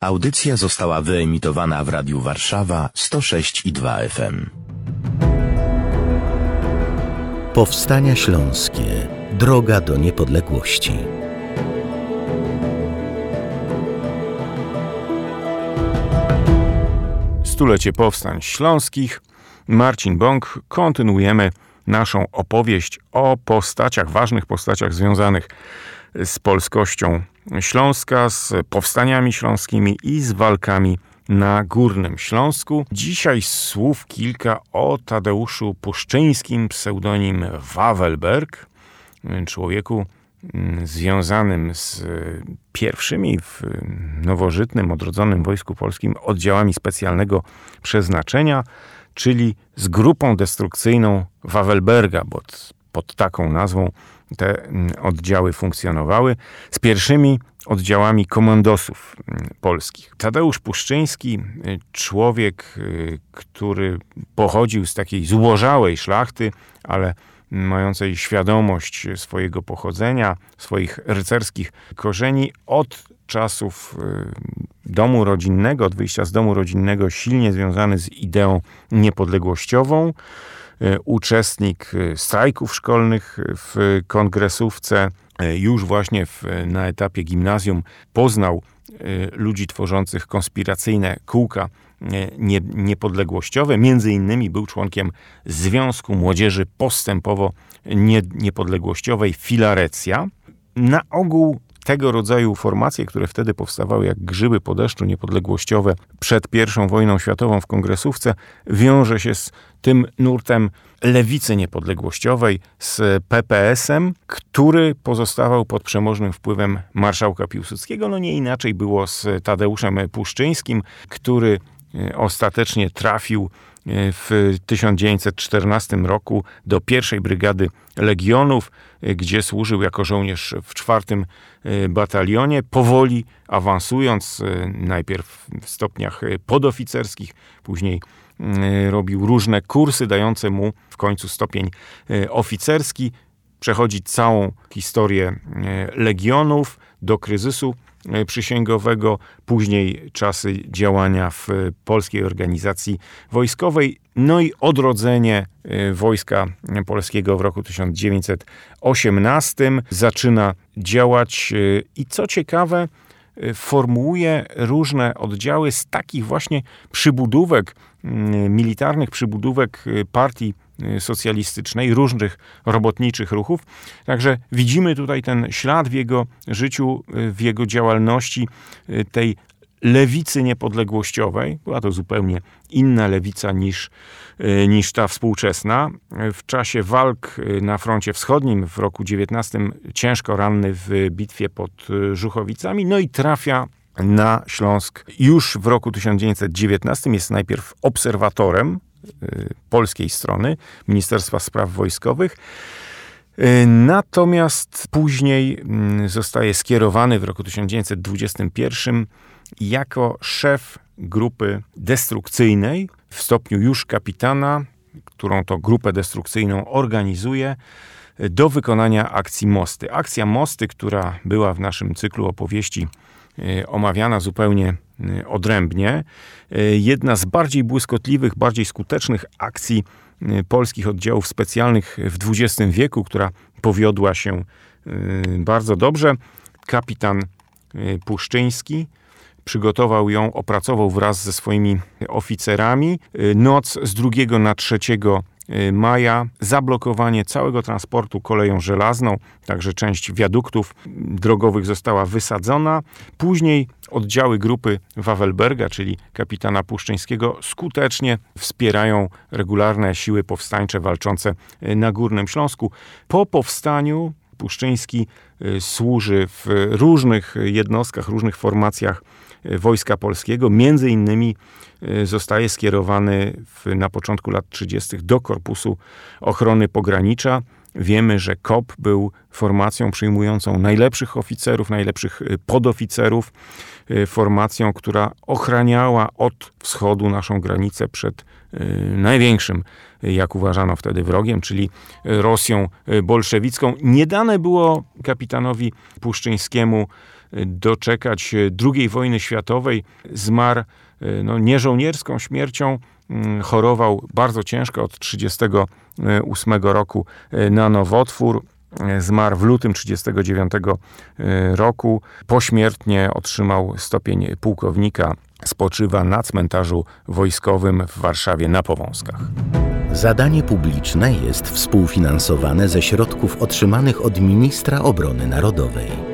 Audycja została wyemitowana w Radiu Warszawa 106 i 2 FM. Powstania Śląskie. Droga do niepodległości. Stulecie Powstań Śląskich. Marcin Bąk. Kontynuujemy naszą opowieść o postaciach, ważnych postaciach związanych z polskością Śląska, z powstaniami śląskimi i z walkami na Górnym Śląsku. Dzisiaj słów kilka o Tadeuszu Puszczyńskim, pseudonim Wawelberg, człowieku mm, związanym z pierwszymi w nowożytnym, odrodzonym Wojsku Polskim oddziałami specjalnego przeznaczenia, czyli z grupą destrukcyjną Wawelberga, bo pod taką nazwą te mm, oddziały funkcjonowały, z pierwszymi oddziałami komandosów mm, polskich. Tadeusz Puszczyński, y, człowiek, y, który pochodził z takiej złożałej szlachty, ale mającej świadomość swojego pochodzenia, swoich rycerskich korzeni od czasów y, domu rodzinnego, od wyjścia z domu rodzinnego, silnie związany z ideą niepodległościową. E, uczestnik e, strajków szkolnych w kongresówce, e, już właśnie w, na etapie gimnazjum poznał ludzi tworzących konspiracyjne kółka nie, niepodległościowe. Między innymi był członkiem Związku Młodzieży Postępowo Niepodległościowej Filarecja. Na ogół tego rodzaju formacje, które wtedy powstawały jak grzyby po deszczu niepodległościowe przed I wojną światową w kongresówce, wiąże się z tym nurtem lewicy niepodległościowej, z PPS-em, który pozostawał pod przemożnym wpływem marszałka Piłsudskiego. No nie inaczej było z Tadeuszem Puszczyńskim, który e, ostatecznie trafił w 1914 roku do pierwszej brygady legionów, gdzie służył jako żołnierz w czwartym e, batalionie, powoli awansując, e, najpierw w stopniach podoficerskich, później robił różne kursy dające mu w końcu stopień oficerski, przechodzić całą historię legionów do kryzysu E, przysięgowego, później czasy działania w polskiej organizacji wojskowej, no i odrodzenie e, wojska polskiego w roku 1918 zaczyna działać e, i co ciekawe, formułuje różne oddziały z takich właśnie przybudówek, militarnych przybudówek partii Y, socjalistycznej, różnych robotniczych ruchów. Także widzimy tutaj ten ślad w jego życiu, y, w jego działalności y, tej lewicy niepodległościowej. Była to zupełnie inna lewica niż, niż ta współczesna. W czasie walk na froncie wschodnim w roku 19 ciężko ranny w bitwie pod Żuchowicami, no i trafia na Śląsk już w roku 1919. Jest najpierw obserwatorem polskiej strony Ministerstwa Spraw Wojskowych. Y, natomiast później mm, zostaje skierowany w roku 1921 jako szef grupy destrukcyjnej w stopniu już kapitana, którą to grupę destrukcyjną organizuje do wykonania akcji Mosty. Akcja Mosty, która była w naszym cyklu opowieści y, omawiana zupełnie Y, odrębnie. Jedna z bardziej błyskotliwych, bardziej skutecznych akcji polskich oddziałów specjalnych w XX wieku, która powiodła się bardzo dobrze. Kapitan Puszczyński przygotował ją, opracował wraz ze swoimi oficerami. Noc z 2 na 3 Y, maja zablokowanie całego transportu koleją żelazną, także część wiaduktów drogowych została wysadzona. Później oddziały grupy Wawelberga, czyli kapitana Puszczyńskiego, skutecznie wspierają regularne siły powstańcze walczące y, na Górnym Śląsku. Po powstaniu Puszczyński y, służy w różnych jednostkach, różnych formacjach Wojska Polskiego. Między innymi y, zostaje skierowany w, na początku lat 30. do Korpusu Ochrony Pogranicza. Wiemy, że KOP był formacją przyjmującą najlepszych oficerów, najlepszych y, podoficerów, y, formacją, która ochraniała od wschodu naszą granicę przed największym, jak uważano wtedy, wrogiem, czyli Rosją bolszewicką. Nie dane było kapitanowi Puszczyńskiemu doczekać II wojny światowej. Zmarł no, nieżołnierską śmiercią, mm, chorował bardzo ciężko od 1938 roku na nowotwór. Zmarł w lutym 1939 roku. Pośmiertnie otrzymał stopień pułkownika. Spoczywa na cmentarzu wojskowym w Warszawie na Powązkach. Zadanie publiczne jest współfinansowane ze środków otrzymanych od ministra obrony narodowej.